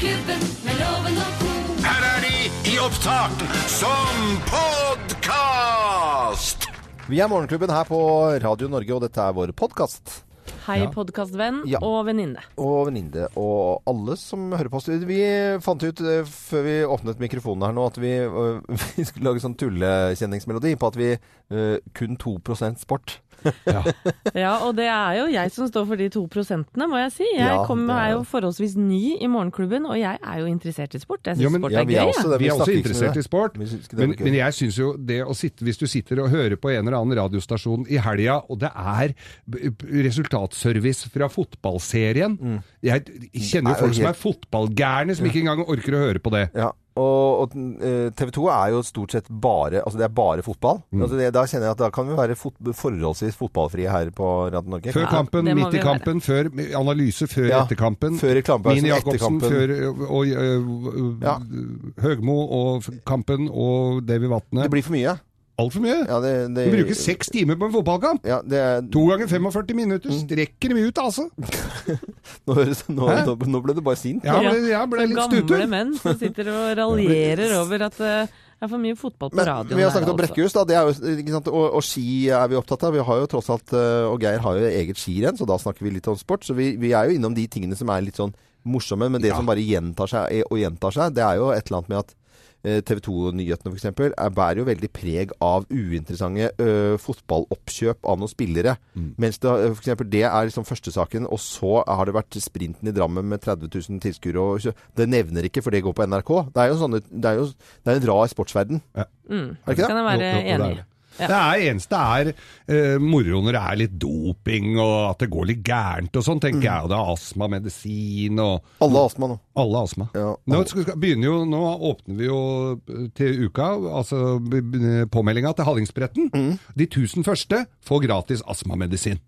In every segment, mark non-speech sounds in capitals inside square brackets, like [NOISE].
Morgenklubben med loven og co. Her er de i opptak som podkast! Vi er Morgenklubben her på Radio Norge, og dette er vår podkast. Hei, podkastvenn Ja. og venninne. Og venninne og alle som hører på oss. Vi fant ut eh, før vi åpnet mikrofonen her nå, at vi, øh, [LAUGHS] vi skulle lage sånn tullekjenningsmelodi på at vi øh, kun 2% sport. Ja, og det er jo jeg som står for de to prosentene, må jeg si. Jeg Ja, kom, er- er jo forholdsvis ny i Morgenklubben, og jeg er jo interessert i sport. Jeg syns sport Ja, er vi gøy. er også. Vi er også interessert i sport. Vi Men, men jeg syns jo det å sitte Hvis du sitter og hører på en eller annen radiostasjon i helga, og det er resultatservice fra fotballserien Jeg kjenner jo folk som er fotballgærne, som ikke engang orker å høre på det. Ja, og, og TV 2 er jo stort sett bare Altså det er bare fotball. Mm. Altså det, da kjenner jeg at da kan vi være fot forholdsvis fotballfrie her på Radio Norge. Før kampen, ja, midt i kampen, før analyse før Ja, etter kampen. før reklamepausen, Mini etter Jacobsen kampen. før og, og, og Ja. Høgmo og kampen og Davy Vatne. Det blir for mye. Altfor mye. Ja, det, det, Du bruker seks timer på en fotballkamp! Ja, det er, To ganger 45 minutter strekker dem ut, altså. [LAUGHS] nå, høres, nå, nå, nå ble du bare sint. Ja, ble, jeg ble litt stutur. gamle stutur. menn som sitter og raljerer over at uh, det er for mye fotball på Men radioen. vi har snakket om altså. Brekkhus, da. Det er jo, ikke sant? Og, og ski er vi opptatt av. Vi har jo tross alt, eh, og Geir har jo eget skirenn, så da snakker vi litt om sport. Så vi, vi er jo innom de tingene som er litt sånn morsomme, men det Ja. som bare gjentar seg og gjentar seg, det er jo et eller annet med at TV 2-nyhetene f.eks. bærer jo veldig preg av uinteressante ø, fotballoppkjøp av noen spillere. Mm. Mens det, for eksempel, det er liksom førstesaken, og så har det vært sprinten i Drammen med 30 000 tilskuere. Det nevner ikke, for det går på NRK. Det er jo, sånne, det er jo det er en rar sportsverden. Mm. Er det ikke det? Kan jeg være er enig i. det. Det er eneste er uh, moro når det er litt doping og at det går litt gærent og sånn, tenker jeg. Og det er astmamedisin og Alle har astma nå. Alle har astma. Ja. Nå, skal, skal, begynner jo, nå åpner vi jo eh, til uka, altså påmeldinga til Hallingsbretten. Mm. De tusen første får gratis astmamedisin.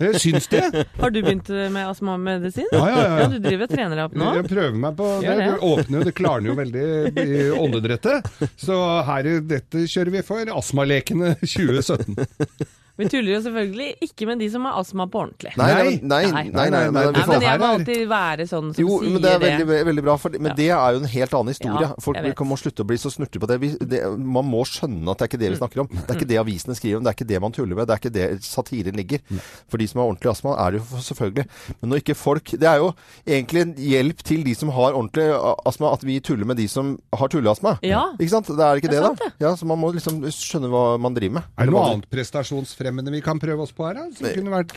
Jeg [LAUGHS] syns det. Har du begynt med astmamedisin? Ja, ja, ja. ja, du driver og trener deg opp nå? Jeg prøver meg på det. Det åpner jo, det klarner jo veldig i åndedrettet. Så her, dette kjører vi for Astmalekene [LAUGHS] 2017. Vi tuller jo selvfølgelig ikke med de som har astma på ordentlig. Nei, nei, Nei. nei, nei, nei, nei, Nei, men Nei, men jeg må alltid være sånn som Jo, sier men det er veldig, veldig bra, for, men Ja. det er jo en helt annen historie. Ja, Folk må slutte å bli så snurte på det. Vi, det. Man må skjønne at det er ikke det vi snakker om. Det er ikke det avisene skriver om, det er ikke det man tuller med, det er ikke det satiren ligger. For de som har ordentlig astma, er det jo selvfølgelig. Men når ikke folk Det er jo egentlig en hjelp til de som har ordentlig astma, at vi tuller med de som har tulleastma. Ja. Ikke sant? Det er ikke Det det, er da? Ja, så man må liksom skjønne hva man driver med. Er det noe annet prestasjonsfremmende vi kan prøve oss på her? Da? Som kunne vært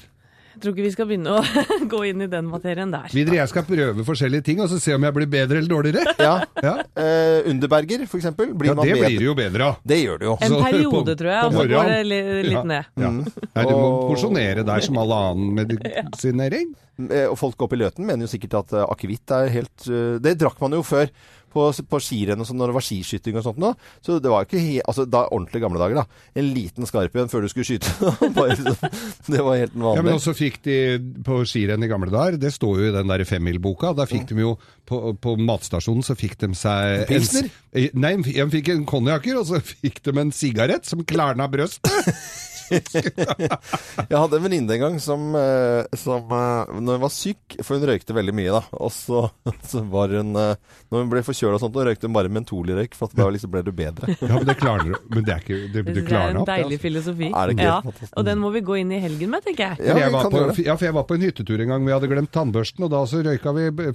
Jeg tror ikke vi skal begynne å [LAUGHS] gå inn i den materien der. Videre, jeg skal prøve forskjellige ting, og så se om jeg blir bedre eller dårligere. [LAUGHS] Ja. Ja, Eh, Underberger, for eksempel. Blir ja man det bedre? blir du jo bedre av. Det gjør du jo. En Så- periode, på- tror jeg, og så går det li- litt ned. Ja. Nei, du må porsjonere der som all annen medisinering. [LAUGHS] Eh, Og folk oppe i Løten mener jo sikkert at uh, akevitt er helt eh, Det drakk man jo før på, på skirenn og sånn når det var skiskyting og sånt nå. Så det var ikke he altså da ordentlig gamle dager, da. En liten skarp igjen før du skulle skyte. [LAUGHS] Bare liksom, det var helt vanlig. Ja, men også fikk de på skirenn i gamle dager, det står jo i den der femmilboka, da fikk de jo på, på matstasjonen så fikk de seg Pilsner? En, Nei, de fikk en konjakker, og så fikk de en sigarett som klarna brøstet. [LAUGHS] [LAUGHS] Jeg hadde en venninne en gang som, eh, som eh, Når hun var syk, for hun røykte veldig mye, da. Og så, [LAUGHS] så var hun eh, Når hun ble forkjøla og sånt, og røykte hun bare mentolrøyk, for at da liksom ble du bedre. [LAUGHS] Ja, men det klarner Men det er ikke Det, det Det er en opp. deilig altså. filosofi. Er det gøy? Ja, og den må vi gå inn i helgen med, tenker jeg. Ja, jeg var på, ja, for jeg var på en hyttetur en gang Vi hadde glemt tannbørsten, og da så røyka vi b-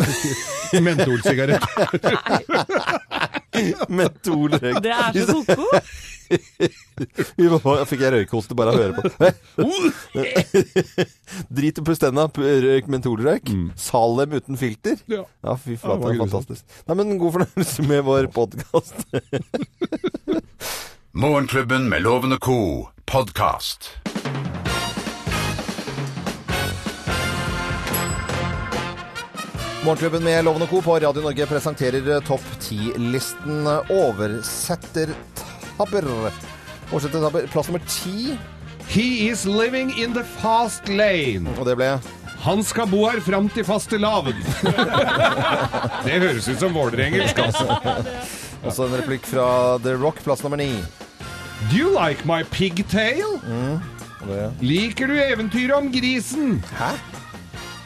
[LAUGHS] f- to løk. Det er så [LAUGHS] ko-ko. Fikk jeg røykoste bare av å høre på. [LAUGHS] Drit og puss tenna, røyk mentolrøyk. Salem uten filter. Ja. Ja, fy flate, det er fantastisk. Nei, men god fornøyelse med vår podkast. Morgenklubben med Lovende Co. podkast. Morgenklubben med Loven og Co. på Radio Norge presenterer topp 10-listen Oversettertabber. Oversettertabber. Plass nummer ti, He is living in the fast lane. og det ble Han skal bo her fram til fastelavn. [LAUGHS] det høres ut som vålerengelsk, altså. [LAUGHS] også en replikk fra The Rock, plass nummer ni. Do you like my pigtail? Mm, Liker du eventyret om grisen? Hæ?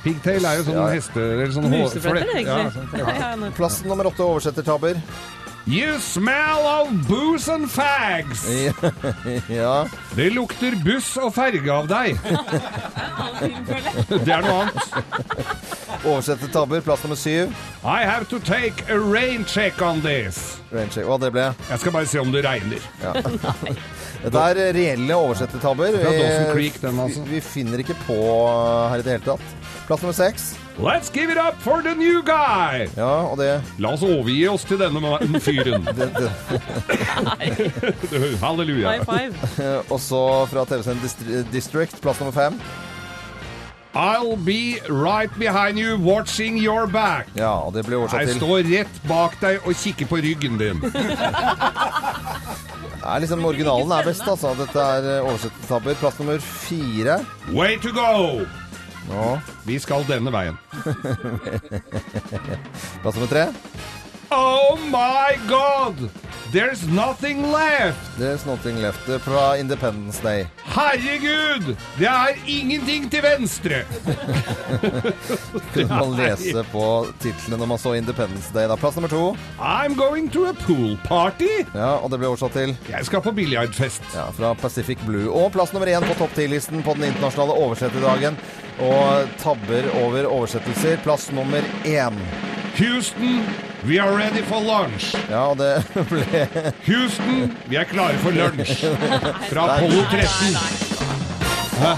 Pigtail er jo sånn Ja. heste... Eller sånn Musefletter, egentlig. Ja, sånn. Ja, ja, Plass nummer åtte, oversettertabber. You smell of booze and fags! [LAUGHS] Ja. Det lukter buss og ferge av deg. [LAUGHS] Det er noe annet. Oversettertabber, plass nummer syv. I have to take a rain check on this. Raincheck. Hva det ble? Jeg skal bare se om det regner. [LAUGHS] Dette er reelle oversettertabber. Vi- Dawson Creek, den, altså. Vi, vi finner ikke på her i det hele tatt. Plass nummer seks. Let's give it up for the new guy! Ja, og det, La oss overgi oss til denne fyren. [LAUGHS] det, det [LAUGHS] Halleluja. High five. [LAUGHS] Også fra TV-serien District, plass nummer fem. I'll be right behind you watching your back. Ja, og det blir oversatt Jeg står rett bak deg og kikker på ryggen din. er liksom Originalen er best, altså. Dette er eh. Plass nummer fire. Way to go! Nå, Vi skal denne veien. plass nummer tre. Oh my god! There's nothing left! There's Nothing Left fra Independence Day. Herregud! Det er ingenting til venstre! [LAUGHS] Kunne man lese på titlene når man så Independence Day. Da. Plass nummer to. I'm going to a pool party! Ja, og det ble oversatt til Jeg skal på biljardfest. ja, fra Pacific Blue. Og plass nummer én på topp 10-listen på den internasjonale oversetterdagen. Og tabber over oversettelser. Plass nummer én. Houston, we are ready for lunch. Ja, det [LAUGHS] ble Houston, vi er klare for lunsj. Fra Apollo 13. Hæ?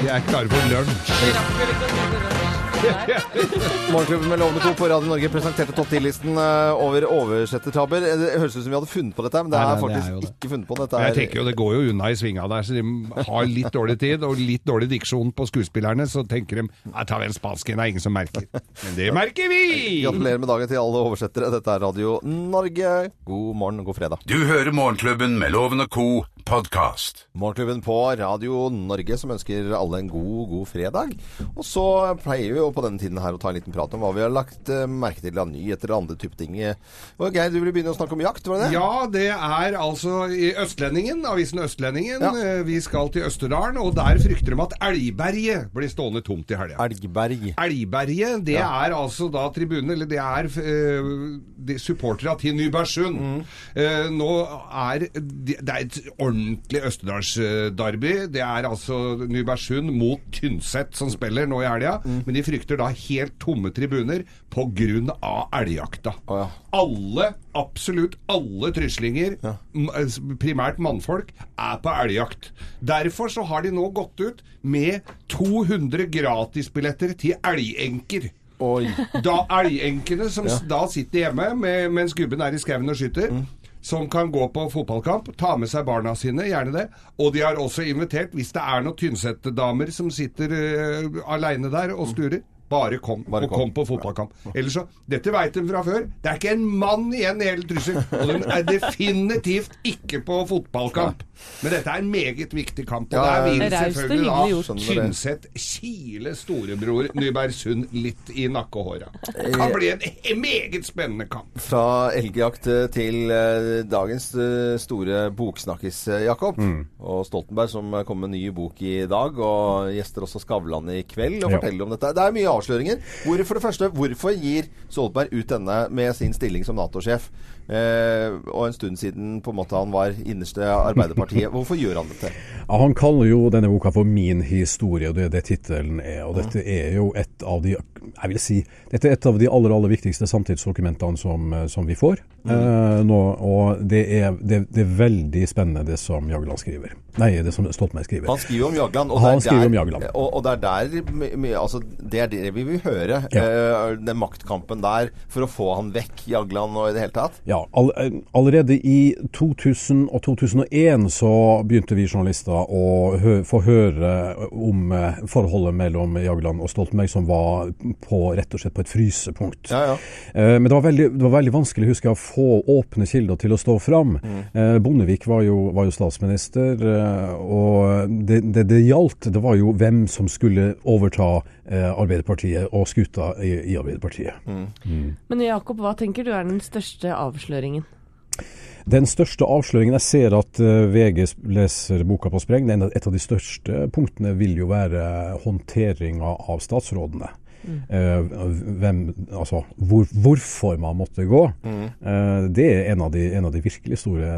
Vi er klare for lunsj. [LAUGHS] Morgenklubben med Lovende Co. på Radio Norge presenterte topp 10-listen eh, over oversettertabber. Eh, Det høres ut som vi hadde funnet på dette, men det er nei, nei, faktisk er ikke funnet på. Dette jeg er tenker jo Det går jo unna i svinga der, så de har litt dårlig tid og litt dårlig diksjon på skuespillerne. Så tenker de jeg tar vi en spansk en, det er ingen som merker. Men det merker vi! Gratulerer med dagen til alle oversettere. Dette er Radio Norge. God morgen og god fredag. Du hører Morgenklubben med Lovende og Co. podkast. Morgenklubben på Radio Norge som ønsker alle en god, god fredag. Og så pleier vi jo på denne tiden her å ta en liten prat om hva vi har lagt eh, merke til av nyheter og andre type ting. Og Geir, du ville begynne å snakke om jakt, var det det? Ja, det er altså i Østlendingen, avisen Østlendingen. Ja. Eh, Vi skal til Østerdalen, og der frykter de at Elgberget blir stående tomt i helga. Elgberg. Elgberget, det er altså da tribunen, eller det er uh, de supporterne til Nybergsund. Mm. Uh, nå er det det er et ordentlig Østerdalsderby. Det er altså Nybergsund mot Tynset som spiller nå i helga. Mm. Men de frykter da helt tomme tribuner pga. elgjakta. Oh, ja. Alle, absolutt alle tryslinger, eh, primært mannfolk, er på elgjakt. Derfor så har de nå gått ut med 200 gratisbilletter til elgenker. Oi. Da elgenkene som ja. da sitter hjemme med, mens gubben er i skauen og skyter, som kan gå på fotballkamp, ta med seg barna sine, gjerne det. Og de har også invitert, hvis det er noen Tynset-damer som sitter uh, aleine der og sturer, bare kom, Bare og kom. kom på fotballkamp. Ellers så, Dette veit de fra før. Det er ikke en mann igjen i hele Trysil. Og de er definitivt ikke på fotballkamp. Men dette er en meget viktig kamp. Og Ja, der vil selvfølgelig da det. Tynset kile storebror Nybergsund litt i nakkehåra. Det kan bli en meget spennende kamp. Fra elgjakt til eh, dagens eh, store boksnakkis, eh, Jakob. Mm. Og Stoltenberg som kom kommer med ny bok i dag, og gjester også Skavlan i kveld og Ja. forteller om dette. Det er mye avsløringer. Hvor, for det første, hvorfor gir Solberg ut denne med sin stilling som Nato-sjef? Eh, og en stund siden på en måte han var innerste Arbeiderpartiet. [LAUGHS] Hvorfor gjør han dette? Ja, han kaller jo denne boka for 'Min historie', og det er det tittelen er. Og dette er jo et av de jeg vil si, dette er et av de aller aller viktigste samtidsdokumentene som, eh, som vi får eh, nå. Og det er, det, det er veldig spennende det som Jagland skriver. Nei, det som Stoltenberg skriver. Han skriver om Jagland. Og Han det er der, om Jagland. Og, og det er der altså, Det er det vi vil høre. Ja. eh, den maktkampen der for å få han vekk, Jagland, og i det hele tatt. Ja, all, eh, allerede i 2000 og 2001 så begynte vi journalister å hø få høre om eh, forholdet mellom Jagland og Stoltenberg, som var på, rett og slett på et frysepunkt. Ja, ja. Eh, Men det var, veldig, det var veldig vanskelig husker jeg, å få åpne kilder til å stå fram. Eh, Bondevik var jo, var jo statsminister, eh, og det, det det gjaldt, det var jo hvem som skulle overta eh, Arbeiderpartiet og skuta i, i Arbeiderpartiet. Men Jakob, hva tenker du er den største avsløringen? Den største avsløringen Jeg ser at eh, VG leser boka på spreng. Et av de største punktene vil jo være håndteringa av statsrådene. Mm. hvem, altså, hvor, hvorfor man måtte gå. Mm. det er en av de, en av de virkelig store,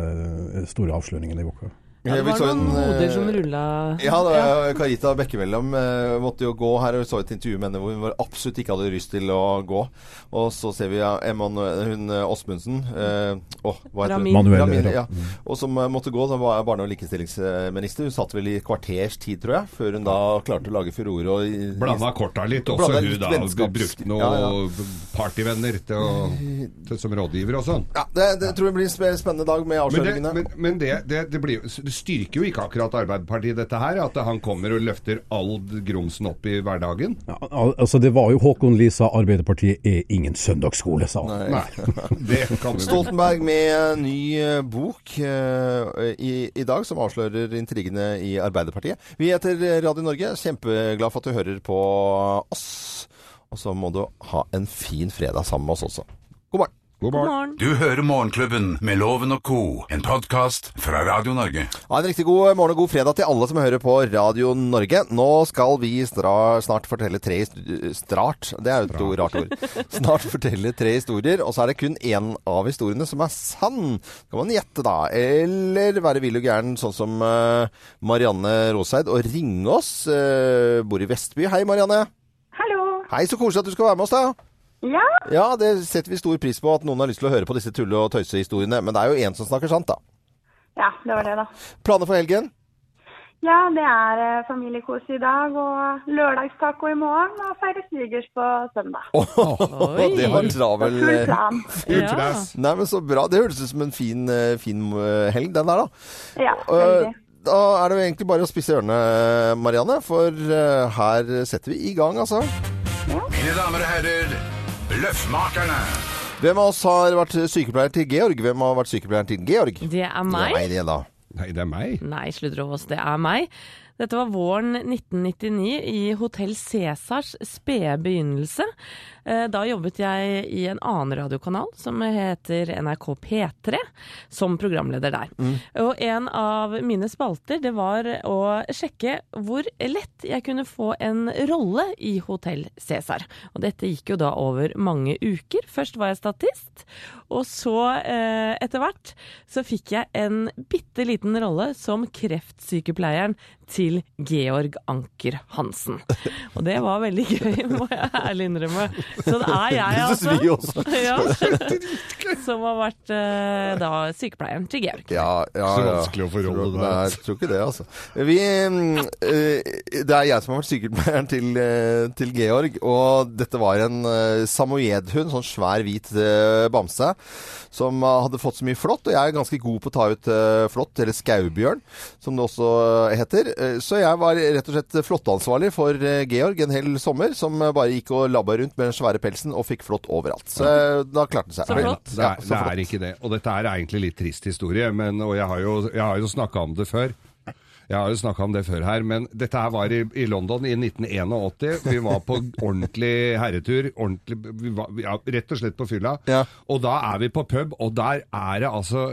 store avsløringene i boka. Ja, det var noen en, eh, hoder som rulla Ja, da, Karita Bekkemellom uh, måtte jo gå her, og vi så et intervju med henne hvor hun var absolutt ikke hadde lyst til å gå. Og så ser vi ja, Emanuel, hun eh, Åsmundsen uh, oh, hva heter? Ramin. Manuel, Ramin, ja. ja. Og som eh, måtte gå, da var barne- og likestillingsminister. Hun satt vel i kvarters tid, tror jeg, før hun da klarte å lage furore. og Blanda korta litt, Og også hun litt da. vennskaps- Brukte noen Ja, ja. partyvenner til å, til, som rådgiver og sånn. Ja, det, det tror jeg blir en spennende dag med Men, det, men, men det, det, det, blir, jo- styrker jo ikke akkurat Arbeiderpartiet, dette her. At han kommer og løfter all grumsen opp i hverdagen. Ja, altså Det var jo Håkon Lie sa Arbeiderpartiet er ingen søndagsskole, sa han. Nei, det kan Stoltenberg med ny eh, bok eh, i, i dag, som avslører intrigene i Arbeiderpartiet. Vi heter Radio Norge. Kjempeglad for at du hører på oss. Og så må du ha en fin fredag sammen med oss også. God morgen. God morgen. Du hører Morgenklubben med Loven og co., en podkast fra Radio Norge. Ha en riktig god morgen og god fredag til alle som hører på Radio Norge. Nå skal vi stra, snart fortelle tre Strart, det er jo et ord- rart ord. Snart fortelle tre historier, og så er det kun én av historiene som er sann. Kan man gjette, da. Eller være vill og gæren, sånn som eh, Marianne Roseid, og ringe oss. eh, bor i Vestby. Hei, Marianne. Hallo. Hei, så koselig at du skal være med oss, da. Ja, Ja, det setter vi stor pris på at noen har lyst til å høre på disse tulle- og tøysehistoriene. Men det er jo én som snakker sant, da. ja, det var det, da. Planer for helgen? Ja, det er eh, familiekos i dag og lørdagstaco i morgen og feire svigers på søndag. Oi. [LAUGHS] det var travel Full eh, plan. [LAUGHS] Full Ja. Nei, men så bra. Det høres ut som en fin, eh, fin eh, helg, den der, da. Ja, Eh. Da er det jo egentlig bare å spisse ørene, Marianne, for eh, her setter vi i gang, altså. Mine damer og herrer, Bløffmakerne. Hvem av oss har vært sykepleier til Georg? Hvem har vært sykepleier til Georg? Det er meg. Nei, det da. Nei, det er meg. Nei, Sludreås, det er meg. Dette var våren 1999 i Hotell Cæsars spede begynnelse. Eh, Da jobbet jeg i en annen radiokanal som heter NRK P3, som programleder der. Og en av mine spalter det var å sjekke hvor lett jeg kunne få en rolle i Hotell Cæsar. Og dette gikk jo da over mange uker. Først var jeg statist, og så eh, etter hvert så fikk jeg en bitte liten rolle som kreftsykepleieren til Georg Anker Hansen. Og det var veldig gøy, må jeg ærlig innrømme. Så det er jeg, altså. Det altså. synes vi også. ja, [LAUGHS] som har vært eh, da sykepleieren til Georg. Ja, ja, Så vanskelig å Tror- der. Nei, jeg tror ikke det, altså. Vi, eh, det er jeg som har vært sykepleieren til, eh, til Georg, og dette var en uh, samoyedhund, sånn svær hvit eh, bamse, som eh, hadde fått så mye flått, og jeg er ganske god på å ta ut eh, flått, eller skaubjørn, som det også eh, heter. Eh, så jeg var rett og slett flåtteansvarlig for eh, Georg en hel sommer, som eh, bare gikk og labba rundt med den svære pelsen og fikk flått overalt. Så eh, da klarte det seg. Så flott. Det er, det er ikke det. Og dette er egentlig litt trist historie, men, og jeg har jo, jeg har jo snakka om det før. Jeg har jo snakka om det før her, men dette her var i, i London i 1981. Vi var på ordentlig herretur. Ordentlig, vi var, ja, rett og slett på fylla. Ja. Og da er vi på pub, og der er det altså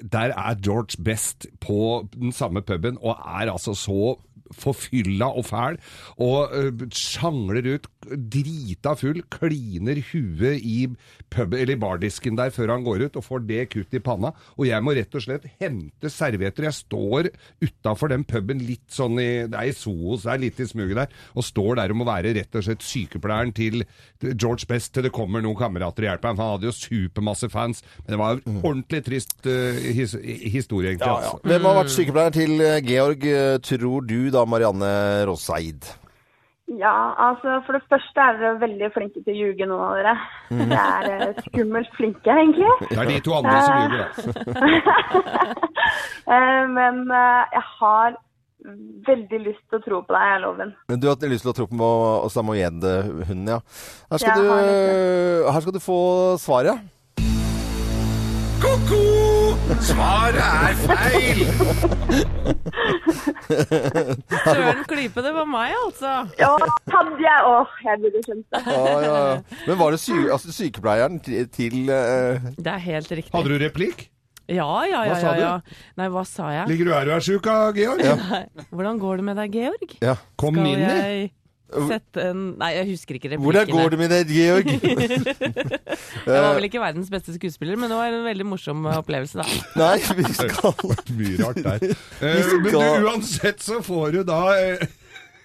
Der er George Best på den samme puben, og er altså så forfylla og fæl, og uh, sjangler ut drita full, kliner huet i pub, eller bardisken der før han går ut, og får det kutt i panna. Og jeg må rett og slett hente servietter. Jeg står utafor den puben litt sånn i Det er i Soos, det er litt i smuget der, og står der og må være rett og slett sykepleieren til George Best til det kommer noen kamerater og hjelper ham. Han hadde jo supermasse fans, men det var en ordentlig trist uh, his, historie, egentlig. altså. Hvem har vært sykepleier til eh, Georg, tror du da, Marianne Roseid? Ja, altså for det første er dere veldig flinke til å ljuge, av dere. Dere er eh, skummelt flinke, egentlig. [LAUGHS] Det er de to andre som ljuger, da. [LAUGHS] Eh, Men eh, jeg har veldig lyst til å tro på deg, jeg Loven. Men Du har lyst til å tro på samoyed-hunden, ja. Her skal, du, her skal du få svaret. Svaret er feil! [LAUGHS] Søren klype, det var meg, altså. Ja, hadde jeg Åh, jeg burde skjønt det. Ja, ja, ja. Men var det sy altså, sykepleieren til, eh, Det er helt riktig. Hadde du replikk? Ja, ja, ja. Hva sa ja, du? ja. Nei, hva sa jeg? Ligger du her og er sjuk, Georg? Hvordan går det med deg, Georg? Ja. Kom Skal inn i. jeg sette en Nei, jeg husker ikke replikkene. Hvordan går det med deg, Georg? [LAUGHS] Jeg var vel ikke verdens beste skuespiller, men det var en veldig morsom opplevelse, da. [LAUGHS] Nei, vi skal Mye rart der. Eh, skal- Men du, uansett så får du da eh,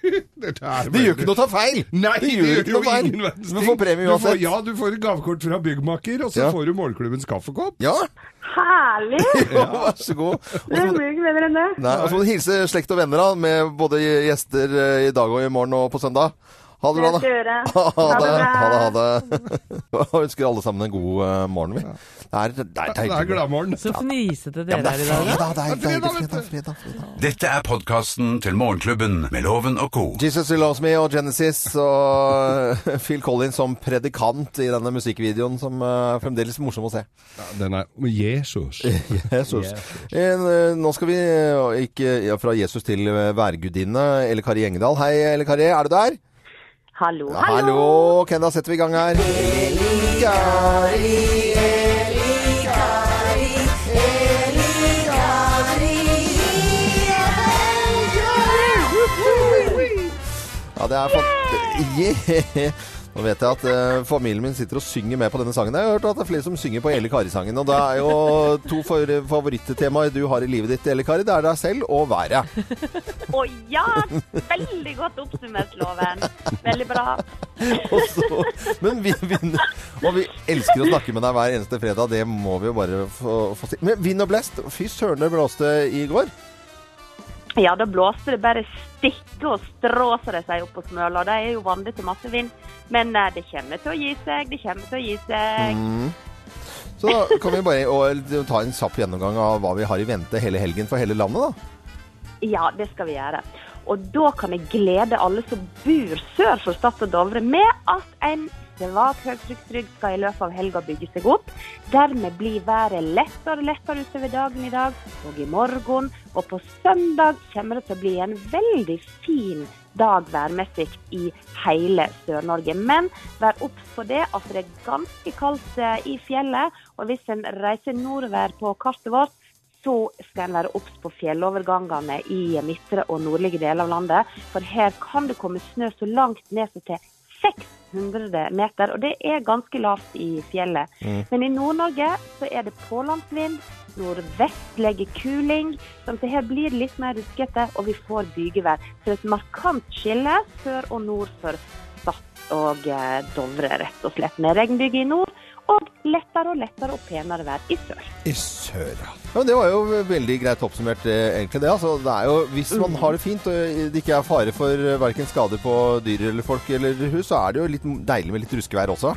[LAUGHS] Det gjør ikke noe å ta feil! Nei, det gjør ikke jo noe feil! Du får premie Du får, uansett. ja, du får gavekort fra byggmaker, og så Ja. får du Målklubbens kaffekopp. Ja, Herlig! [LAUGHS] vær så god. Og [LAUGHS] Det er mye bedre enn det. Nei, og så må du hilse slekt og venner da, med både gjester eh, i dag og i morgen og på søndag. Ha det bra, da. [LAUGHS] Ha det, ha det. ha det. Og [LAUGHS] ønsker alle sammen en god eh, morgen, vi. Det er, det er, det er, Det er gladmorgen. Så fnisete dere er i dag, da. det er Det er fredag, fredag, fredag, fredag. Dette er podkasten til Morgenklubben med Loven og co. Jesus Will Loves Me og Genesis og [LAUGHS] Phil Collins som predikant i denne musikkvideoen som eh, er fremdeles morsom å se. Ja, den er Jesus. Jesus. En, eh, nå skal vi eh, ikke ja, fra Jesus til eh, værgudinne Elle Kari Engedal. Hei, Elle Kari, er du der? Hallo, Ja, hallo. Hallo. Ok, da setter vi i gang her. Elle Kari, Elle Kari, Elle Kari. Ja, det er fant... Yeah. Nå vet jeg at eh, familien min sitter og synger med på denne sangen. Jeg har hørt at det er flere som synger på Elle Kari-sangen. Og det er jo to for favorittemaer du har i livet ditt, Elle Kari. Det er deg selv og været. [LAUGHS] Å ja! Veldig godt oppsummert, Loven. Veldig bra. [LAUGHS] Så, men vi, vinner. og vi elsker å snakke med deg hver eneste fredag. Det må vi jo bare få, få si. Men vind og blest. Fy søren, det blåste i går. Ja, da blåste det bare stikke og strå, som de sier oppe på Smøla. Det er jo vanlig til masse vind. Men eh, det kommer til å gi seg. Det kommer til å gi seg. Mm. Så da kan vi bare og, ta en kjapp gjennomgang av hva vi har i vente hele helgen for hele landet, da. Ja, det skal vi gjøre. Og da kan jeg glede alle som bor sør for Stad og Dovre med at en svak høytrykksrygg skal i løpet av helga bygge seg opp. Dermed blir været lettere og lettere utover dagen i dag og i morgen. Og på søndag kommer det til å bli en veldig fin dag værmessig i hele Sør-Norge. Men vær obs på det at det er ganske kaldt eh, i fjellet. Og hvis en reiser nordover på kartet vårt, så skal en være obs på fjellovergangene i midtre og nordlige deler av landet. For her kan det komme snø så langt ned som til 600 meter, og det er ganske lavt i fjellet. Men i Nord-Norge så er det pålandsvind, nordvestlige kuling, sånn at det her blir litt mer ruskete, og vi får bygevær. Så et markant skille sør og nord for Stad og eh, Dovre, rett og slett. Med regnbyge i nord, og lettere og lettere og penere vær i sør. I sør, ja. Men det var jo veldig greit oppsummert, eh, egentlig det. Altså, det er jo, hvis man har det fint og det ikke er fare for verken skader på dyr eller folk eller hus, så er det jo litt deilig med litt ruskevær også.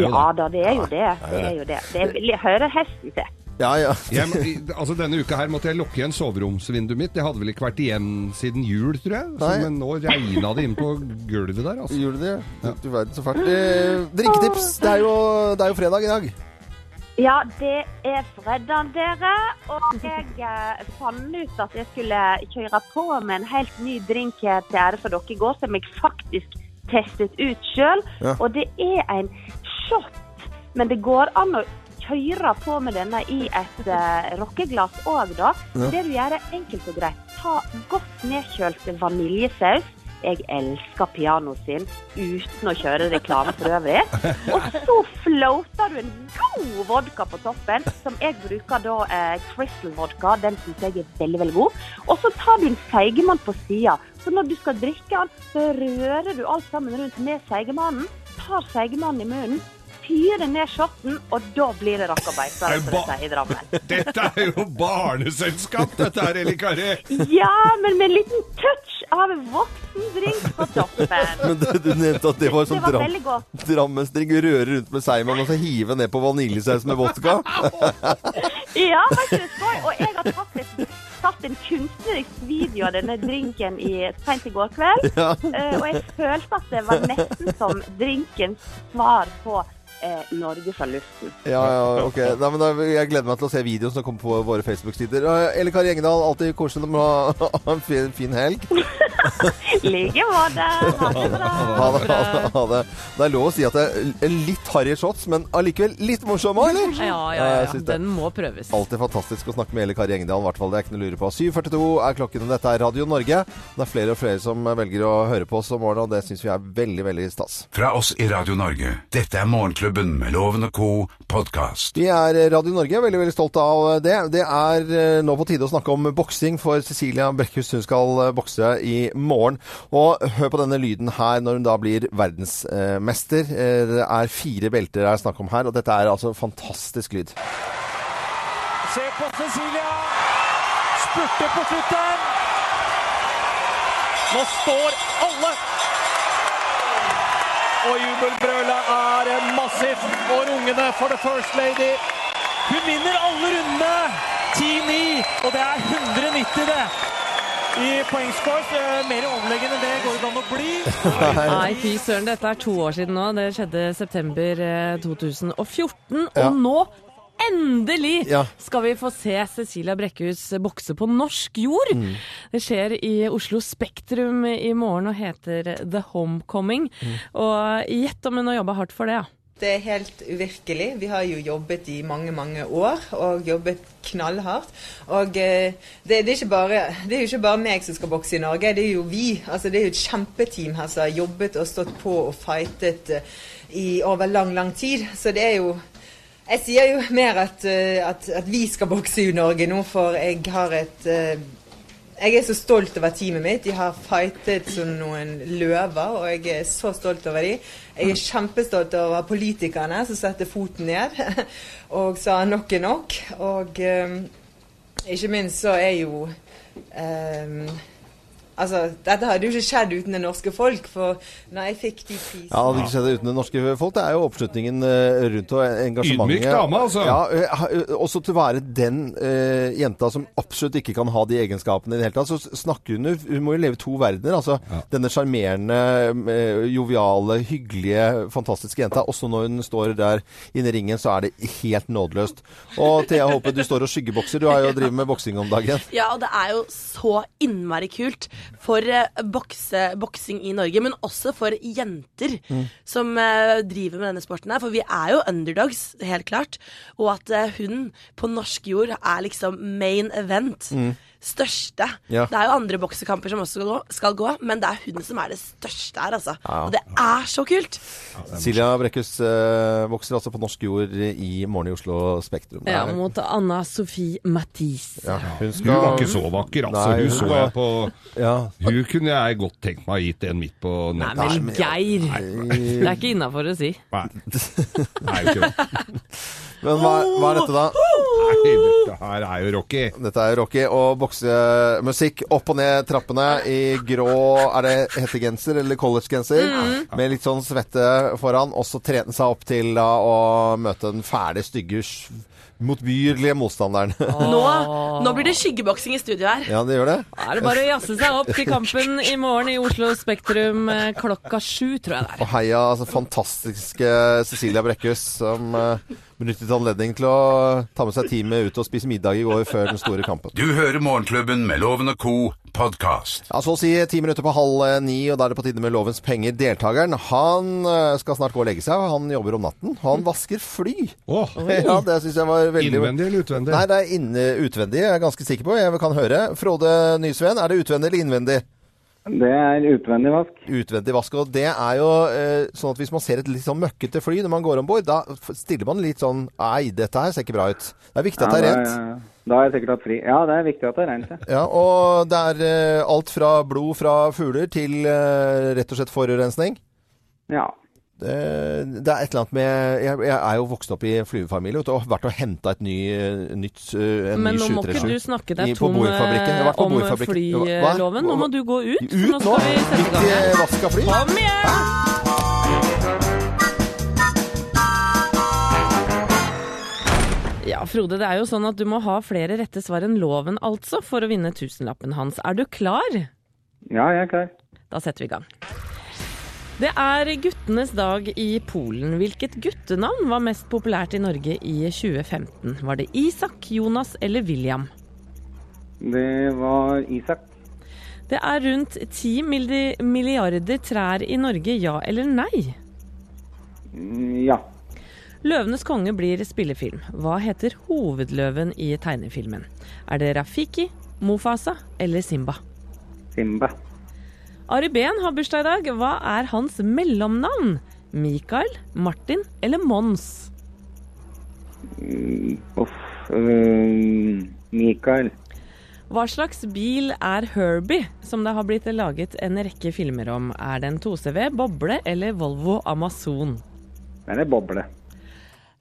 Ja, da, det er jo det. Det er jo det. Det er, hører hesten til. Ja, ja. Jeg, altså Denne uka her måtte jeg lukke igjen soveromsvinduet mitt. Det hadde vel ikke vært igjen siden jul, tror jeg. Så, men nå regna det inn på gulvet der. altså. Gjorde det? ja. du verden så fælt. Eh, drikketips. Det er, jo, det er jo fredag i dag. Ja, det er fredag, dere. Og jeg eh, fant ut at jeg skulle kjøre på med en helt ny drink til ære for dere i går, som jeg faktisk testet ut sjøl. Ja. Og det er en shot. Men det går an å kjøre på med denne i et uh, rockeglass òg, da. Ja. Det du gjør, er enkelt og greit. Ta godt nedkjølt vaniljesaus. Jeg elsker pianoet sin uten å kjøre reklame for øvrig. [LAUGHS] Og så floater du en god vodka på toppen, som jeg bruker da eh, Crystal vodka. Den syns jeg er veldig, veldig god. Og så tar du en seigemann på sida. Så når du skal drikke den, så rører du alt sammen rundt med seigemannen. Tar seigemannen i munnen, fyrer ned shotten, og da blir det rakkerbeiter, det som ba- de i Drammen. [LAUGHS] Dette er jo barneselskap, dette her, Eli Kari. Ja, men med en liten touch av voksendrink på toppen. [LAUGHS] Men du, du nevnte at det var sånn dram, drammensdrink. Røre rundt med seigmann og så hive ned på vaniljesaus med vodka. [LAUGHS] Ja, ikke det skøy? Og jeg har tatt, et, tatt en kunstnerisk video av denne drinken i, sent i går kveld. Ja. Eh, og jeg følte at det var nesten som drinkens svar på er Norge fra luften. Ja, ja, ok. Nei, men da, jeg gleder meg til å se videoen som kommer på våre Facebook-sider. Eh, Elle Kari Engedal, alltid koselig å ha ha en fin, fin helg. I [LAUGHS] like måte. Ha det bra. Ha det, ha det, ha det. Det er lov å si at det er litt harry shots, men allikevel litt morsom eller? Ja, ja, ja. Den må prøves. Alltid fantastisk å snakke med Elle Kari Engedal, i hvert fall. Det er ikke noe å lure på. 7.42 er klokken, og dette er Radio Norge. Det er flere og flere som velger å høre på oss om morgenen, og det syns vi er veldig, veldig stas. Fra oss i Radio Norge. Dette er Morgenklubben med Loven og co. podkast. Vi er Radio Norge, veldig veldig stolt av det. Det er eh, nå på tide å snakke om boksing, for Cecilia Brekkhus hun skal eh, bokse i morgen. Og hør på denne lyden her når hun da blir verdensmester. Eh, Det er fire belter det er snakk om her, og dette er altså fantastisk lyd. Se på Cecilia! Spurter på slutten! Nå står! Og jubelbrølet er massivt. Og rungende for the first lady. Hun vinner alle rundene! 10-9, og det er 190 det. I poengscores. Eh, Mer overlegen enn det går det an å bli. [LAUGHS] Nei, fy søren. Dette er to år siden nå. Det skjedde september eh, 2014. Ja. Og nå, endelig, Ja. skal vi få se Cecilia Brekkhus bokse på norsk jord. Mm. Det skjer i Oslo Spektrum i morgen og heter The Homecoming. Mm. Og gjett om hun har jobba hardt for det, ja. Det er helt uvirkelig. Vi har jo jobbet i mange, mange år og jobbet knallhardt. Og eh, det, det, er ikke bare, det er jo ikke bare meg som skal bokse i Norge, det er jo vi. Altså, det er jo et kjempeteam her som har jobbet og stått på og fightet eh, i over lang, lang tid. Så det er jo Jeg sier jo mer at, eh, at, at vi skal bokse i Norge nå, for jeg har et eh, jeg er så stolt over teamet mitt. De har fightet som noen løver, og jeg er så stolt over dem. Jeg er kjempestolt over politikerne som setter foten ned [LAUGHS] og sa nok er nok. Og eh, ikke minst så er jo eh, Altså, dette hadde jo ikke skjedd uten det norske folk, for når jeg fikk de prisene Ja, det hadde ikke skjedd uten det norske folk. Det er jo oppslutningen eh, rundt og engasjementet. Ydmyk dame, altså. Ja, eh, eh, også til å være den uh, jenta som absolutt ikke kan ha de egenskapene i det hele tatt. Så snakker hun jo Hun må jo leve to verdener. Altså denne sjarmerende, uh, joviale, hyggelige, fantastiske jenta. Også når hun står der inne i ringen, så er det helt nådeløst. Og Thea Håpe, du står og skyggebokser. Du har jo drevet med boksing om dagen. Ja, og det er jo så innmari kult for eh, bokse, boksing i Norge, men også for jenter Mm. som eh, driver med denne sporten her. For vi er jo underdogs, helt klart. Og at eh, hun på norsk jord er liksom main event. Største. Ja. Det er jo andre boksekamper som også skal gå, skal gå, men det er hun som er det største her, altså. Ja. Og det er så kult! Silja Brekkhus eh, vokser altså på norsk jord i morgen i Oslo Spektrum. ja. Mot Anna Sofie Mathis. ja, hun, Hun var ikke så vakker, altså. Nei, hun hun så var- jeg på Ja. Hun kunne jeg godt tenkt meg å gitt en midt på Nei, men Geir! Det er ikke innafor å si. Nei, Nei, ikke det. [LAUGHS] Men hva, hva er dette, da? Nei, dette her er jo Rocky. Dette er jo Rocky og boksemusikk opp og ned trappene i grå Er det hettegenser eller collegegenser? Med litt sånn svette foran. Og så trene seg opp til da å møte den fæle, stygge, motbyrlige motstanderen. Nå, nå [LAUGHS] blir det skyggeboksing i studio her. ja, det gjør det. Da er det bare å jazze seg opp til kampen i morgen i Oslo Spektrum eh, klokka sju, tror jeg det er. Og heia altså, fantastiske Cecilia Brekkhus, som eh, benyttet anledning til å ta med seg teamet ut og spise middag i går før den store kampen. Du hører Morgenklubben med Loven og co. podkast. Ja, Så å si ti minutter på halv ni, og da er det på tide med Lovens penger. Deltakeren han eh, skal snart gå og legge seg, og han jobber om natten. Han vasker fly. Åh, [LAUGHS] Ja, det syns jeg var veldig Innvendig eller utvendig? Nei, det er inne, utvendig, jeg er ganske sikker på. Jeg kan høre. Frode Nysveen, er det utvendig eller innvendig? Det er utvendig vask. Utvendig vask. Og det er jo eh, sånn at hvis man ser et litt sånn møkkete fly når man går om bord, da stiller man litt sånn Nei, dette her ser ikke bra ut. Det er viktig at det er rent. da, da har jeg sikkert hatt fri. Ja, det er viktig at det er rent. Ja. Ja, og det er eh, alt fra blod fra fugler til eh, rett og slett forurensning. ja. Det, det er et eller annet med Jeg, jeg er jo vokst opp i flyvefamilie og har vært og henta et ny, eh, nytt, eh, en Men ny nå må ikke du snakke deg på tom om flyloven. Nå må du gå ut. Ut nå nå? skal vi sette i gang i vask av fly? Kom igjen! Ja, Frode, det er jo sånn at du må ha flere rette svar enn loven, altså, for å vinne tusenlappen hans. Er du klar? ja, jeg er klar. Da setter vi i gang. Det er guttenes dag i Polen. Hvilket guttenavn var mest populært i Norge i 2015? Var det Isak, Jonas eller William? Det var Isak. Det er rundt 10 milliarder trær i Norge, ja eller nei? Mm, Ja. Løvenes konge blir spillefilm. Hva heter hovedløven i tegnefilmen? Er det Rafiki, Mofasa eller Simba? Simba. Ari Behn har bursdag i dag. Hva er hans mellomnavn? Mikael, Martin eller Mons? Mm, Uff. um, Mikael. Hva slags bil er Herbie, som det har blitt laget en rekke filmer om? Er det en 2CV, boble eller Volvo Amazon? Det er boble.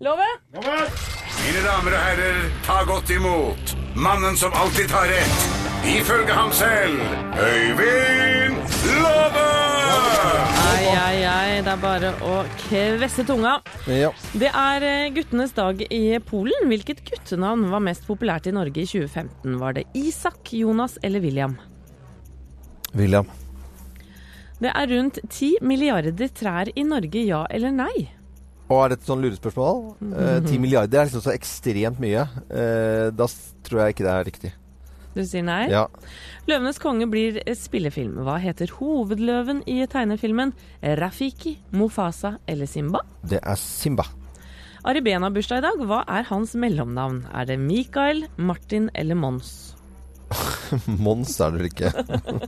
Love? Mine damer og herrer, ta godt imot mannen som alltid tar rett, ifølge ham selv, Øyvind Love! Ai, ai, ai, det er bare å kvesse tunga. Ja. Det er eh, guttenes dag i Polen. Hvilket guttenavn var mest populært i Norge i 2015? Var det Isak, Jonas eller William? William. Det er rundt ti milliarder trær i Norge, ja eller nei? Og er dette sånn lurespørsmål? Ti mm -hmm. milliarder er liksom så ekstremt mye. Eh, da tror jeg ikke det er riktig. Du sier nei? Ja. Løvenes konge blir spillefilm. Hva heter hovedløven i tegnefilmen? Rafiki, Mofasa eller Simba? Det er Simba. Ari Behn har bursdag i dag. Hva er hans mellomnavn? Er det Mikael, Martin eller Mons? [LAUGHS] Mons er det vel ikke.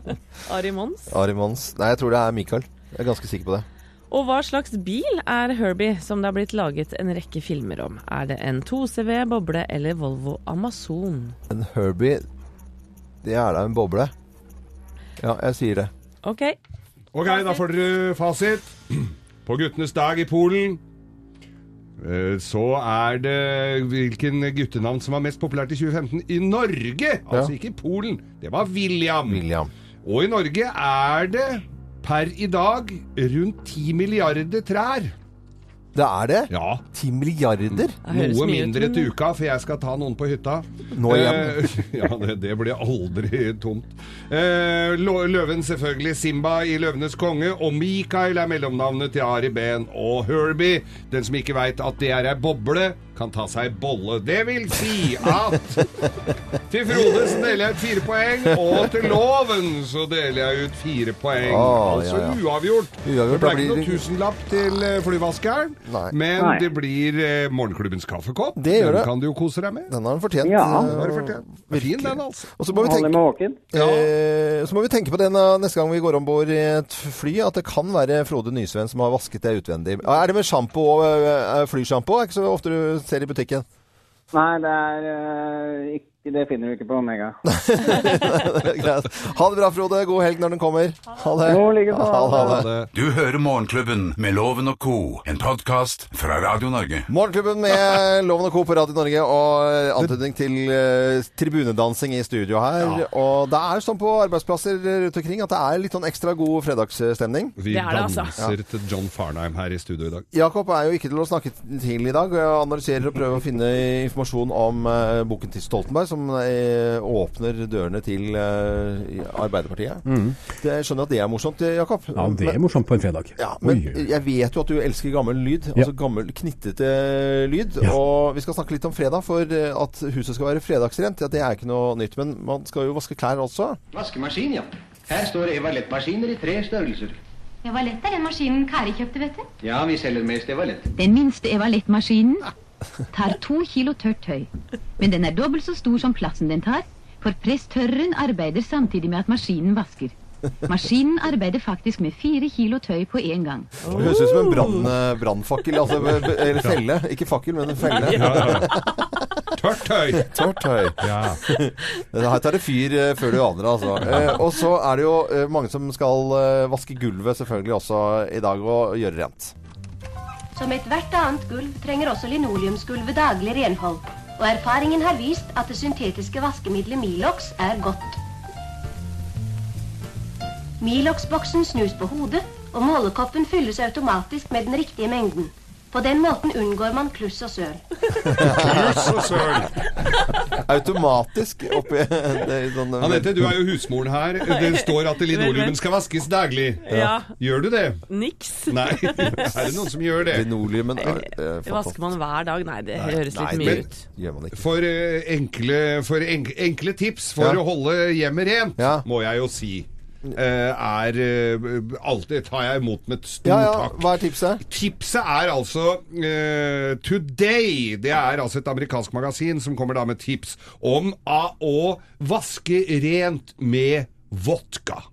[LAUGHS] Ari Mons? Ari Mons. Nei, jeg tror det er Mikael. Jeg er ganske sikker på det. Og hva slags bil er Herbie, som det har blitt laget en rekke filmer om? Er det en 2CV, boble eller Volvo Amazon? En Herbie, det er da en boble. Ja, jeg sier det. OK. Ok, da får dere fasit. På guttenes dag i Polen eh, så er det hvilken guttenavn som var mest populært i 2015 i Norge. Altså ikke i Polen. Det var William. William. Og i Norge er det per i dag rundt 10 milliarder trær. Det er det? Ja. 10 milliarder? Noe mindre til uka, for jeg skal ta noen på hytta. Nå igjen. Eh, [LAUGHS] ja, det, det blir aldri tomt. Eh, løven selvfølgelig Simba i 'Løvenes konge', og Mikael er mellomnavnet til Ari Behn. Og Herbie, den som ikke veit at det er ei boble, kan ta seg bolle. Det vil si at til Frode så deler jeg ut fire poeng, og til Loven så deler jeg ut fire poeng. Ah, altså ja, ja. uavgjort. Uavgjort, det ble ikke blir noen tusenlapp til eh, flyvaskeren, Nei. men Nei. det blir eh, morgenklubbens kaffekopp. Det gjør den det. kan du jo kose deg med. Den har han fortjent. Ja. eh, Den har fortjent. Fin den, altså. Og så må vi tenke med. Eh, så må vi tenke på den eh, neste gang vi går om bord i et fly, at det kan være Frode Nysveen som har vasket det utvendig. Er det med sjampo og eh, flysjampo? Er ikke så ofte du ser i butikken. Nei, det er øh, ikke Det finner du ikke på Omega. [LAUGHS] Greit. ha det bra, Frode. God helg når den kommer. Ha det. Ha det, ha det. Du hører Morgenklubben med Loven og Co., en podkast fra Radio Norge. Morgenklubben med [LAUGHS] Loven og Co. på Radio Norge og antydning til uh, tribunedansing i studio her. Og det er sånn på arbeidsplasser rundt omkring at det er litt sånn ekstra god fredagsstemning. Vi Det er det, altså. danser til John Farnheim her i studio i dag. Jakob er jo ikke til å snakke til i dag. og Jeg analyserer og prøver å finne informasjon om uh, boken til Stoltenberg, som eh, åpner dørene til Arbeiderpartiet. Arbeiderpartiet. Det, jeg skjønner at det er morsomt, eh, Jakob. Ja, det er morsomt på en fredag. Ja, men Oi, jeg vet jo at du elsker gammel lyd. Ja. Altså gammel, knittete lyd. Ja. Og vi skal snakke litt om fredag, for eh, at huset skal være fredagsrent, ja, det er ikke noe nytt. Men man skal jo vaske klær også. Vaskemaskin, ja. Her står evalettmaskiner i tre størrelser. Evalett er den maskinen Kari kjøpte, vet du. Ja, vi selger mest Evalett. Den minste Evalett-maskinen [LAUGHS] tar to kilo tørt tøy. Men den er dobbelt så stor som plassen den tar, for presstørreren arbeider samtidig med at maskinen vasker. Maskinen arbeider faktisk med fire kilo tøy på én gang. Det høres ut som en brann- eh, brannfakkel. Altså, eller felle. Ikke fakkel, men en felle. Tørt tøy! [LAUGHS] Tørt tøy. Ja. Her tar det fyr eh, før du aner det, altså. Eh, og så er det jo mange som skal vaske gulvet selvfølgelig også i dag, og gjøre rent. Som ethvert annet gulv trenger også linoleumsgulvet daglig renhold. Og erfaringen har vist at det syntetiske vaskemiddelet Milox er godt. Milox-boksen snus på hodet, og målekoppen fylles automatisk med den riktige mengden. På den måten unngår man kluss og søl. Kluss og søl. Automatisk oppi er sånn, Anette, du er jo husmoren her. Det står at linoleumen skal vaskes daglig. Ja. Gjør du det? Niks. Nei. [LAUGHS] Er det noen som gjør det? Linoleumen er eh, Vasker man hver dag? Nei, det høres litt nei, mye men- ut. Gjør man ikke. For, eh, enkle, for enk, enkle tips for Ja. å holde hjemmet rent, må jeg jo si. Eh, er eh, alltid tar jeg imot med et stort Ja, ja. takk. Hva er tipset? Tipset er altså uh, Today. Det er altså et amerikansk magasin som kommer da med tips om å vaske rent med vodka.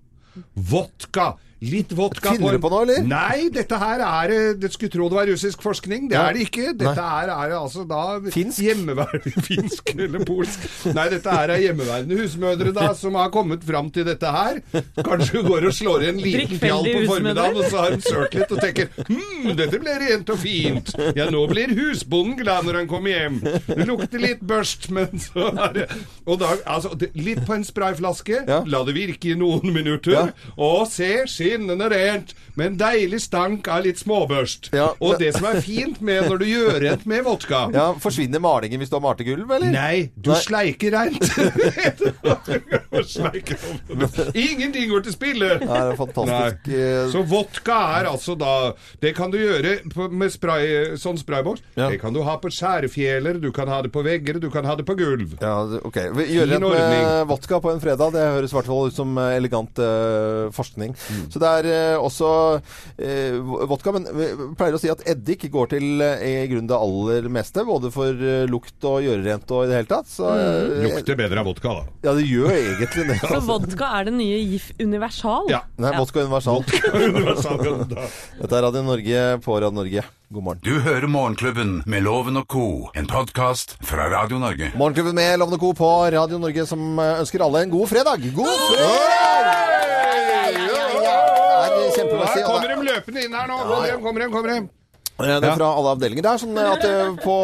Vodka. Litt vodka Finner du på noe, eller? Nei, dette her er Du Det skulle tro det var russisk forskning. Det Ja. er det ikke. Dette her er altså da Finsk? Hjemmeværende [LAUGHS] Finsk eller polsk. Nei, dette her er hjemmeværende husmødre da som har kommet fram til dette her. Kanskje hun går og slår i en liten fjall på formiddagen, og så har hun sølt litt og tenker hm, dette ble rent og fint. Ja, nå blir husbonden glad når han kommer hjem. Det lukter litt børst, men så er det Og da, altså, litt på en sprayflaske, la det virke i noen minutter, og se skinnende rent, med en deilig stank av litt småbørst. og det som er fint med når du gjør rent med vodka [LAUGHS] Ja, Forsvinner malingen hvis du har malt i gulv, eller? Nei, du sleiker rent. [LAUGHS] Ingenting går til spille. Nei, det er fantastisk. Nei. Så vodka er altså da Det kan du gjøre med spray, sånn sprayboks. Det kan du ha på skjærfjeler, du kan ha det på vegger, du kan ha det på gulv. Ja, ok. Gjøre Fin rent med vodka på en fredag, det høres i hvert fall ut som eh, elegant uh, forskning. Mm. Så det er eh, også eh, vodka, men vi pleier å si at eddik går til eh, i grunnen det aller meste, både for eh, lukt og gjøre rent og i det hele tatt. Så, eh, Lukter bedre av vodka, da. Ja, det gjør egentlig det. [LAUGHS] Så vodka er det nye GIF universal? Nei, vodka universal. [LAUGHS] Dette er Radio Norge på Radio Norge. God morgen. Du hører Morgenklubben med Loven og co., en podkast fra Radio Norge. Morgenklubben med Loven og Co. på Radio Norge som ønsker alle en god fredag. God fredag! Er kommer de løpende inn her nå. Kommer de, kommer de, kommer de. Eh, Det er fra alle avdelinger. Det er sånn at eh, på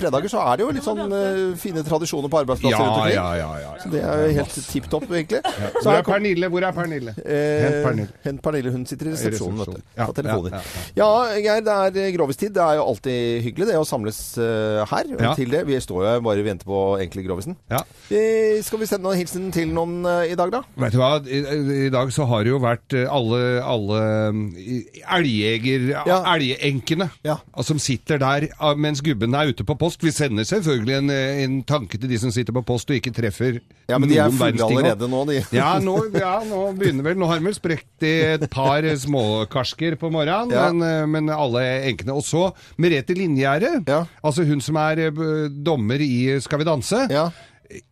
fredager så er det jo litt sånn eh, fine tradisjoner på arbeidsplasser Ja, rundt omkring. ja, ja, ja, ja. Så det er jo helt tipp topp, egentlig. Så Hvor er Pernille? Hvor er Pernille? Eh, Hent Pernille. Hent Pernille. Hun sitter i resepsjonen, vet du. På telefoner. ja, Geir, det er eh, grovistid. Det er jo alltid hyggelig det å samles eh, her. Og Til det. Vi står jo bare og venter på egentlig grovisen. Ja. Eh, skal vi sende noen hilsen til noen eh, i dag, da? Vet du hva, I, dag så har det jo vært eh, alle, alle mm, elgjeger... Elgenkene altså, som sitter der ah, mens gubben er ute på post. Vi sender selvfølgelig en, eh, en tanke til de som sitter på post og ikke treffer Ja, men de er fulle allerede nå, de. Ja, nå, ja, nå begynner vel Nå har vi vel sprekt i et par eh, småkarsker på morgenen, Ja. men, eh, men alle enkene. Og så Merete Linjære, altså hun som er dommer i Skal vi danse.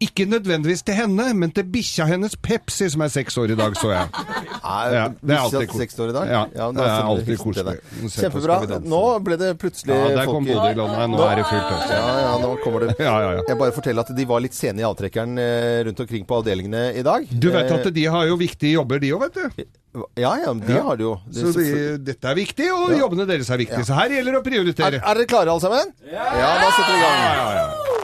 Ikke nødvendigvis til henne, men til bikkja hennes Pepsi, som er seks år i dag, så jeg. [LAUGHS] Ja, det er alltid Seks år i dag? Ja, ja det er alltid koselig. Kjempebra. Nå ble det plutselig Ja, der kom Bodø i. Nå er det fullt også. Ja, ja, nå kommer det. Ja, ja, ja. Jeg bare forteller at de var litt sene i avtrekkeren eh, rundt omkring på avdelingene i dag. Du vet Eh, at de har jo viktige jobber, de òg, vet du. Ja, ja, de har det jo. Det Så de, dette er viktig, og Ja. jobbene deres er viktige. Så her gjelder det å prioritere. Er, er dere klare alle sammen? Ja. da setter vi i gang.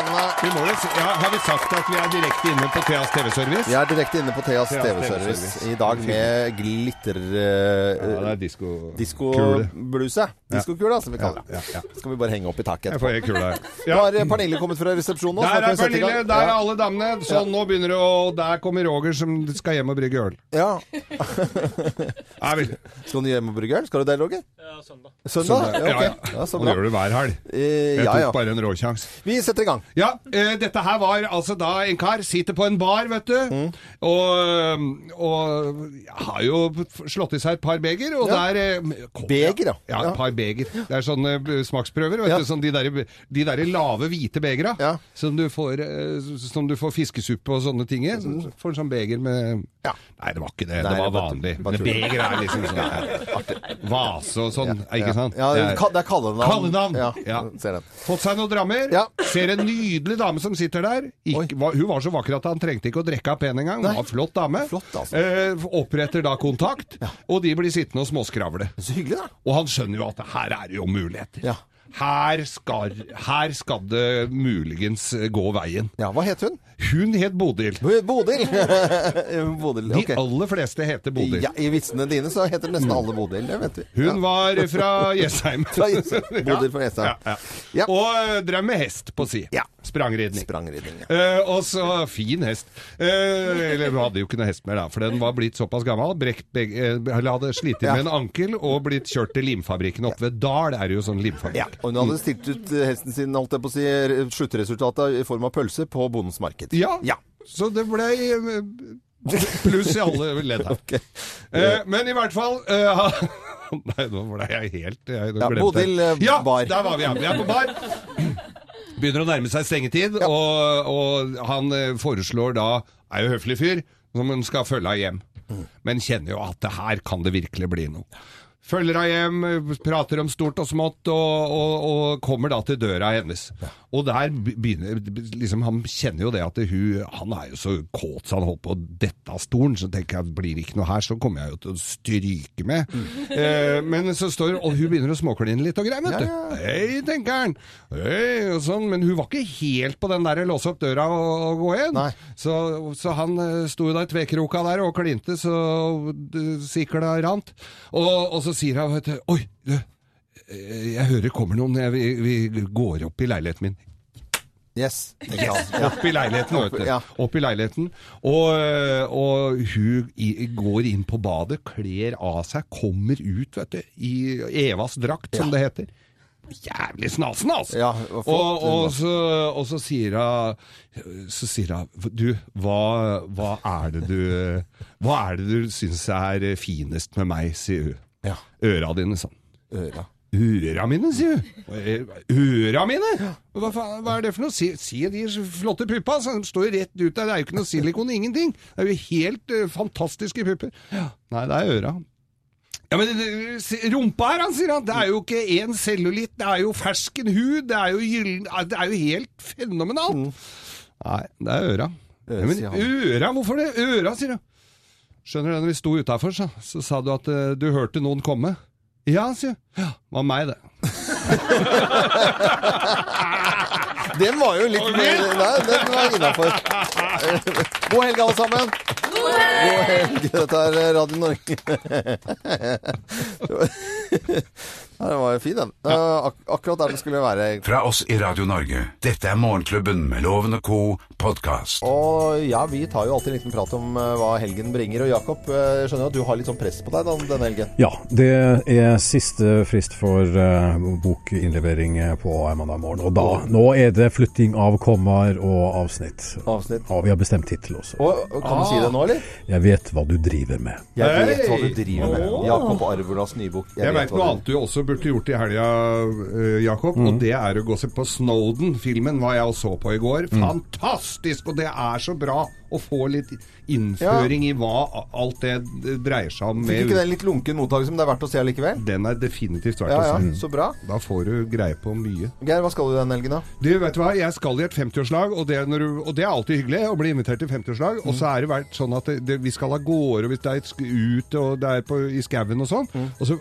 Hendene. Vi må jo si, ja, har vi sagt at vi er direkte inne på Theas TV-service? Vi er direkte inne på Theas TV-service i dag med glitter... Uh, Ja, det er disko... Diskobluse. Ja. Diskokula, som vi kaller det. ja, ja. Skal vi bare henge opp i taket Jeg får en kule. Nå har eh, Pernille kommet fra resepsjonen. Også, Der er. Pernille, der er alle damene. Så Ja. nå begynner det å Der kommer Roger som skal hjem og brygge øl. Ja. [LAUGHS] Skal du hjem og brygge øl? Skal du det, Roger? Ja, søndag. Søndag? Ja, okay. Ja, ja. Ja, så Og det gjør du hver helg. Eh, Jeg tok bare en råsjans. Vi setter i gang. Ja, eh, dette her var altså da en kar sitter på en bar, vet du, Mm. og, og har jo slått i seg et par beger, og Ja. der eh, kom- Beger, ja. Ja, Ja. et par beger. Det er sånne eh, smaksprøver, vet Ja. du, sånn de der, de der lave hvite begera, som, du får, eh, som du får fiskesuppe og sånne ting i. Så så får en sånn beger med Nei, det var ikke det, Nei, det var vanlig. Men beger er liksom sånn [LAUGHS] vase og sånn, ikke sant? Ja, Det er- kallenavn. Kallenavn. Ja, Ja. Fått seg noen drammer. Ser en nydelig dame som sitter der. Ikke, var, hun var så vakker at han trengte ikke å drikke av pen engang. Hun var en flott dame. altså. eh, oppretter da kontakt, og de blir sittende og småskravle. Så hyggelig, da. Og han skjønner jo at her er det jo muligheter. Her skal, her skal det muligens gå veien. Ja, Hva het hun? Hun het Bodil. Bodil. [LAUGHS] Bodil De aller fleste heter Bodil. Ja, I vitsene dine så heter nesten alle Bodil, det vet vi. Hun var fra Jessheim. [LAUGHS] [LAUGHS] Bodil fra Jessheim. Ja, ja. Og eh, drev med hest på si. Sprangridning. Sprangridning, Eh, og så fin hest. Eh, eller hun hadde jo ikke noe hest mer da, for den var blitt såpass gammel. Brekt begge, eller hadde slitt Ja. med en ankel og blitt kjørt til limfabrikken oppe ved Dal. er det jo sånn limfabrikk. Og hun hadde stilt ut eh, hesten sin, holdt jeg på å si, sluttresultatet i form av pølse på Bondens marked. Ja. Så det ble eh, pluss i alle ledd her. [LAUGHS] Eh, men i hvert fall eh, [LAUGHS] Nei, nå ble jeg helt jeg, Ja, Bodil, eh, ja, bar. der var vi. Ja. Vi er på bar. Begynner å nærme seg stengetid, og, og han eh, foreslår da Er jo høflig fyr, som hun skal følge av hjem. Mm. Men kjenner jo at det her kan det virkelig bli noe. Følger henne hjem, prater om stort og smått, og, og, og kommer da til døra hennes. Og der begynner liksom, Han kjenner jo det at hun Han er jo så kåt så han holder på å dette av stolen. Så tenker jeg blir det ikke noe her, så kommer jeg jo til å stryke med. Eh, men så står Og hun begynner å småkline litt og greier, vet du. Hei, tenker han. Hei, og sånn. Men hun var ikke helt på den der låse opp døra og, og gå inn. Så, så han eh, sto jo der tvekroka der og klinte så det sikla rant. Og, og så sier du Oi, du, eh, jeg hører kommer noen. Jeg, vi, vi går opp i leiligheten min. Yes. Yes. Opp i leiligheten, vet du. Opp i leiligheten. Og, og hun går inn på badet, kler av seg, kommer ut, vet du, i Evas drakt, som det heter. Jævlig snasen, altså! Ja, og, og, så, og så sier hun Så sier hun Du, hva, hva er det du Hva er det du syns er finest med meg, sier hun. Ja. Øra dine, sånn. Øra. Øra mine, sier hun. Øra mine? Hva, faen, hva er det for noe? Se, se de flotte puppa, de står jo rett ut der. Det er jo ikke noe silikon, ingenting. Det er jo helt uh, fantastiske pupper. Nei, det er øra. Ja, men rumpa her, han sier han. Det er jo ikke én cellulitt, det er jo fersken hud, det er jo gyllen Det er jo helt fenomenalt. Nei, det er øra. Ja, men øra, hvorfor det? Øra, sier han. Skjønner du, når vi sto utafor, så, så sa du at uh, du hørte noen komme. Ja, sier hun. Ja, det var meg, det. [LAUGHS] Den var jo litt mer Nei, den var innafor. [LAUGHS] God helg, alle sammen. God helg. Dette er Radio Norge. [LAUGHS] Ja, den var jo fin, den. Ja. Ak akkurat der den skulle være. Fra oss i Radio Norge. Dette er Morgenklubben med Loven og co. podkast. Og ja, vi tar jo alltid en liten prat om eh, hva helgen bringer. Og Jakob, eh, jeg skjønner at du har litt sånn press på deg da, denne helgen. Ja, det er siste frist for uh, bokinnlevering på mandag morgen. Og da, nå er det flytting av kommaer og avsnitt. Avsnitt. Ja, vi har bestemt tittel også. Og, kan Kan du si det nå, eller? Jeg vet hva du driver med. Jeg vet hva du driver med. Jakob Arvolas nybok. Jeg, vet noe annet du også burde gjort i helga, Jakob, Jakob. Og det er å gå og se på Snowden-filmen, hva jeg så på i går. Fantastisk! Og det er så bra å få litt innføring i hva alt det dreier seg om. Fikk ikke den litt lunken mottakelse, men det er verdt å se likevel? Den er definitivt verdt Ja, ja, å se. så bra. Da får du greie på mye. Geir, hva skal du den helgen, da? Du, vet du hva? Jeg skal i et 50-årslag, og, og det er alltid hyggelig å bli invitert til 50-årslag. Og så er det vært sånn at det, det, vi skal av gårde, og hvis det er ut, og det er på, i skauen og sånn. Og så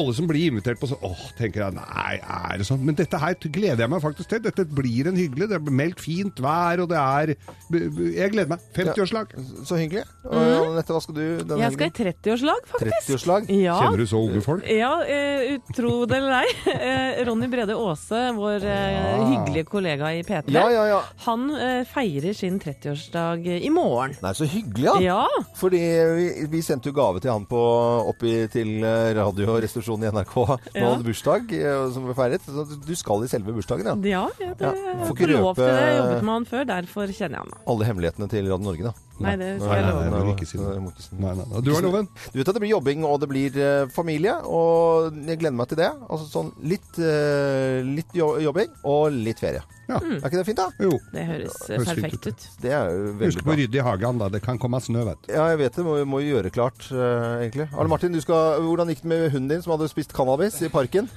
alle som blir invitert på sånn, åh, tenker jeg, nei, er det sånn? Men dette her gleder jeg meg faktisk til. Dette blir en hyggelig, det er meldt fint vær, og det er, jeg gleder meg. 50-årslag. Så hyggelig. Og Mm. Anette, hva skal du denne Jeg skal i 30-årslag, faktisk. 30-årslag? Ja. Kjenner du så unge folk? Ja, utro tro det eller ei. Eh, Ronny Brede Aase, vår eh, hyggelige kollega i P3, Ja, ja, ja. han eh, feirer sin 30-årsdag i morgen. Nei, så hyggelig, ja. Ja. Fordi vi, vi sendte jo gave til han på, oppi til eh, radioresepsjonen i NRK nå Ja. hadde bursdag, eh, som ble feiret. Så du skal i selve bursdagen, ja. Ja, ja, det, Ja, får ikke får lov til det. Jeg røpe- jobbet med han før, derfor kjenner jeg han. Alle hemmelighetene til Radio Norge, da. Nei, det skal jeg love. Nei, jeg vil ikke si det. Nei, nei, nei. Du har loven? Du vet at det blir jobbing, og det blir eh, familie, og jeg gleder meg til det. Altså sånn litt, eh, litt jo jobbing og litt ferie. Ja. Er ikke det fint, da? Jo. Det høres eh, Høres fint perfekt ut. Det er jo veldig Husk på bra. å rydde i hagen, da. Det kan komme snø, vet du. Ja, jeg vet det. Må, må jo gjøre klart, eh, egentlig. Arne Martin, du skal, hvordan gikk det med hunden din som hadde spist cannabis i parken?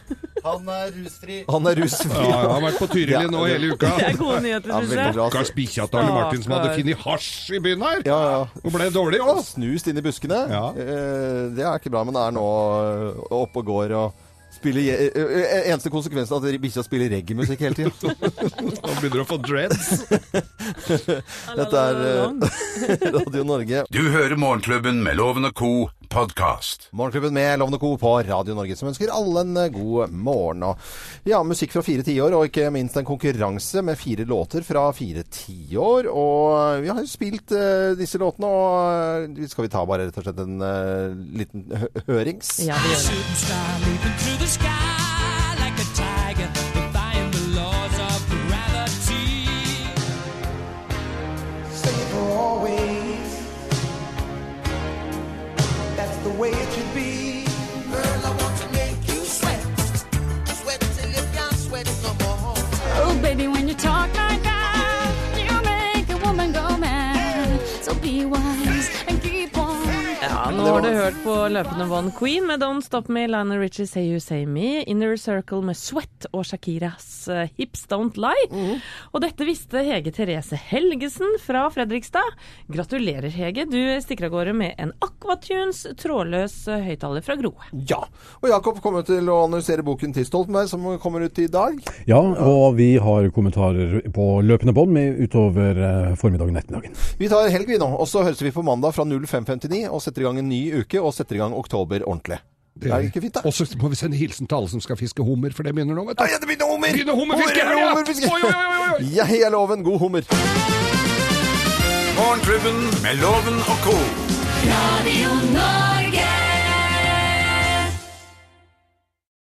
Han er rusfri. Han er rusfri. Ja, jeg har vært på Tyrili nå hele uka. Det er gode nyheter, Ja, syns veldig jeg. bra. Stakkars bikkja til Arne Martin som hadde Stakkar. funnet hasj i byen her. Ja, ja. Og ble dårlig òg. Snust inn i buskene. Ja. Eh, det er ikke bra, men er nå eh, oppe og går og Spiller, eh, eneste konsekvensen er at bikkja spiller reggae-musikk hele tiden. [LAUGHS] Han begynner å få dreads. [LAUGHS] Dette er eh, [LAUGHS] Radio Norge. Du hører Morgenklubben med Loven og Co. podkast. Morgenklubben med Lovende Co. på Radio Norge, som ønsker alle en eh, god morgen. Og ja, musikk fra fire tiår, og ikke minst en konkurranse med fire låter fra fire tiår. Og vi har jo spilt uh, disse låtene, og uh, skal vi ta bare rett og slett en uh, liten hø hørings? Ja, vi gjør det. Way it should Ja, nå har du hørt på løpende bånd Queen med Don't Stop Me, Lionel Richie Say You Say Me, Inner Circle med Sweat og Shakiras eh, Hips Don't Lie. Mm. Og dette visste Hege Therese Helgesen fra Fredrikstad. Gratulerer, Hege. Du stikker av gårde med en Aquatunes trådløs eh, høyttaler fra Groe. Ja. Og Jakob kommer til å annonsere boken til Stoltenberg, som kommer ut i dag. Ja, og vi har kommentarer på løpende bånd med utover eh, formiddagen og ettermiddagen. Vi tar helg, vi nå. Og så høres vi på mandag fra 05.59 og setter i gang en ny uke og setter i gang oktober ordentlig. Det er ikke fint, da? Og så må vi sende hilsen til alle som skal fiske hummer, for det begynner nå, vet du. Ja, det begynner hummer! Begynner hummerfiske Hummer, hummerfiske! Oi, oi, oi! Jeg er loven. God hummer. Morgenklubben med Loven og Co. Radio Norge.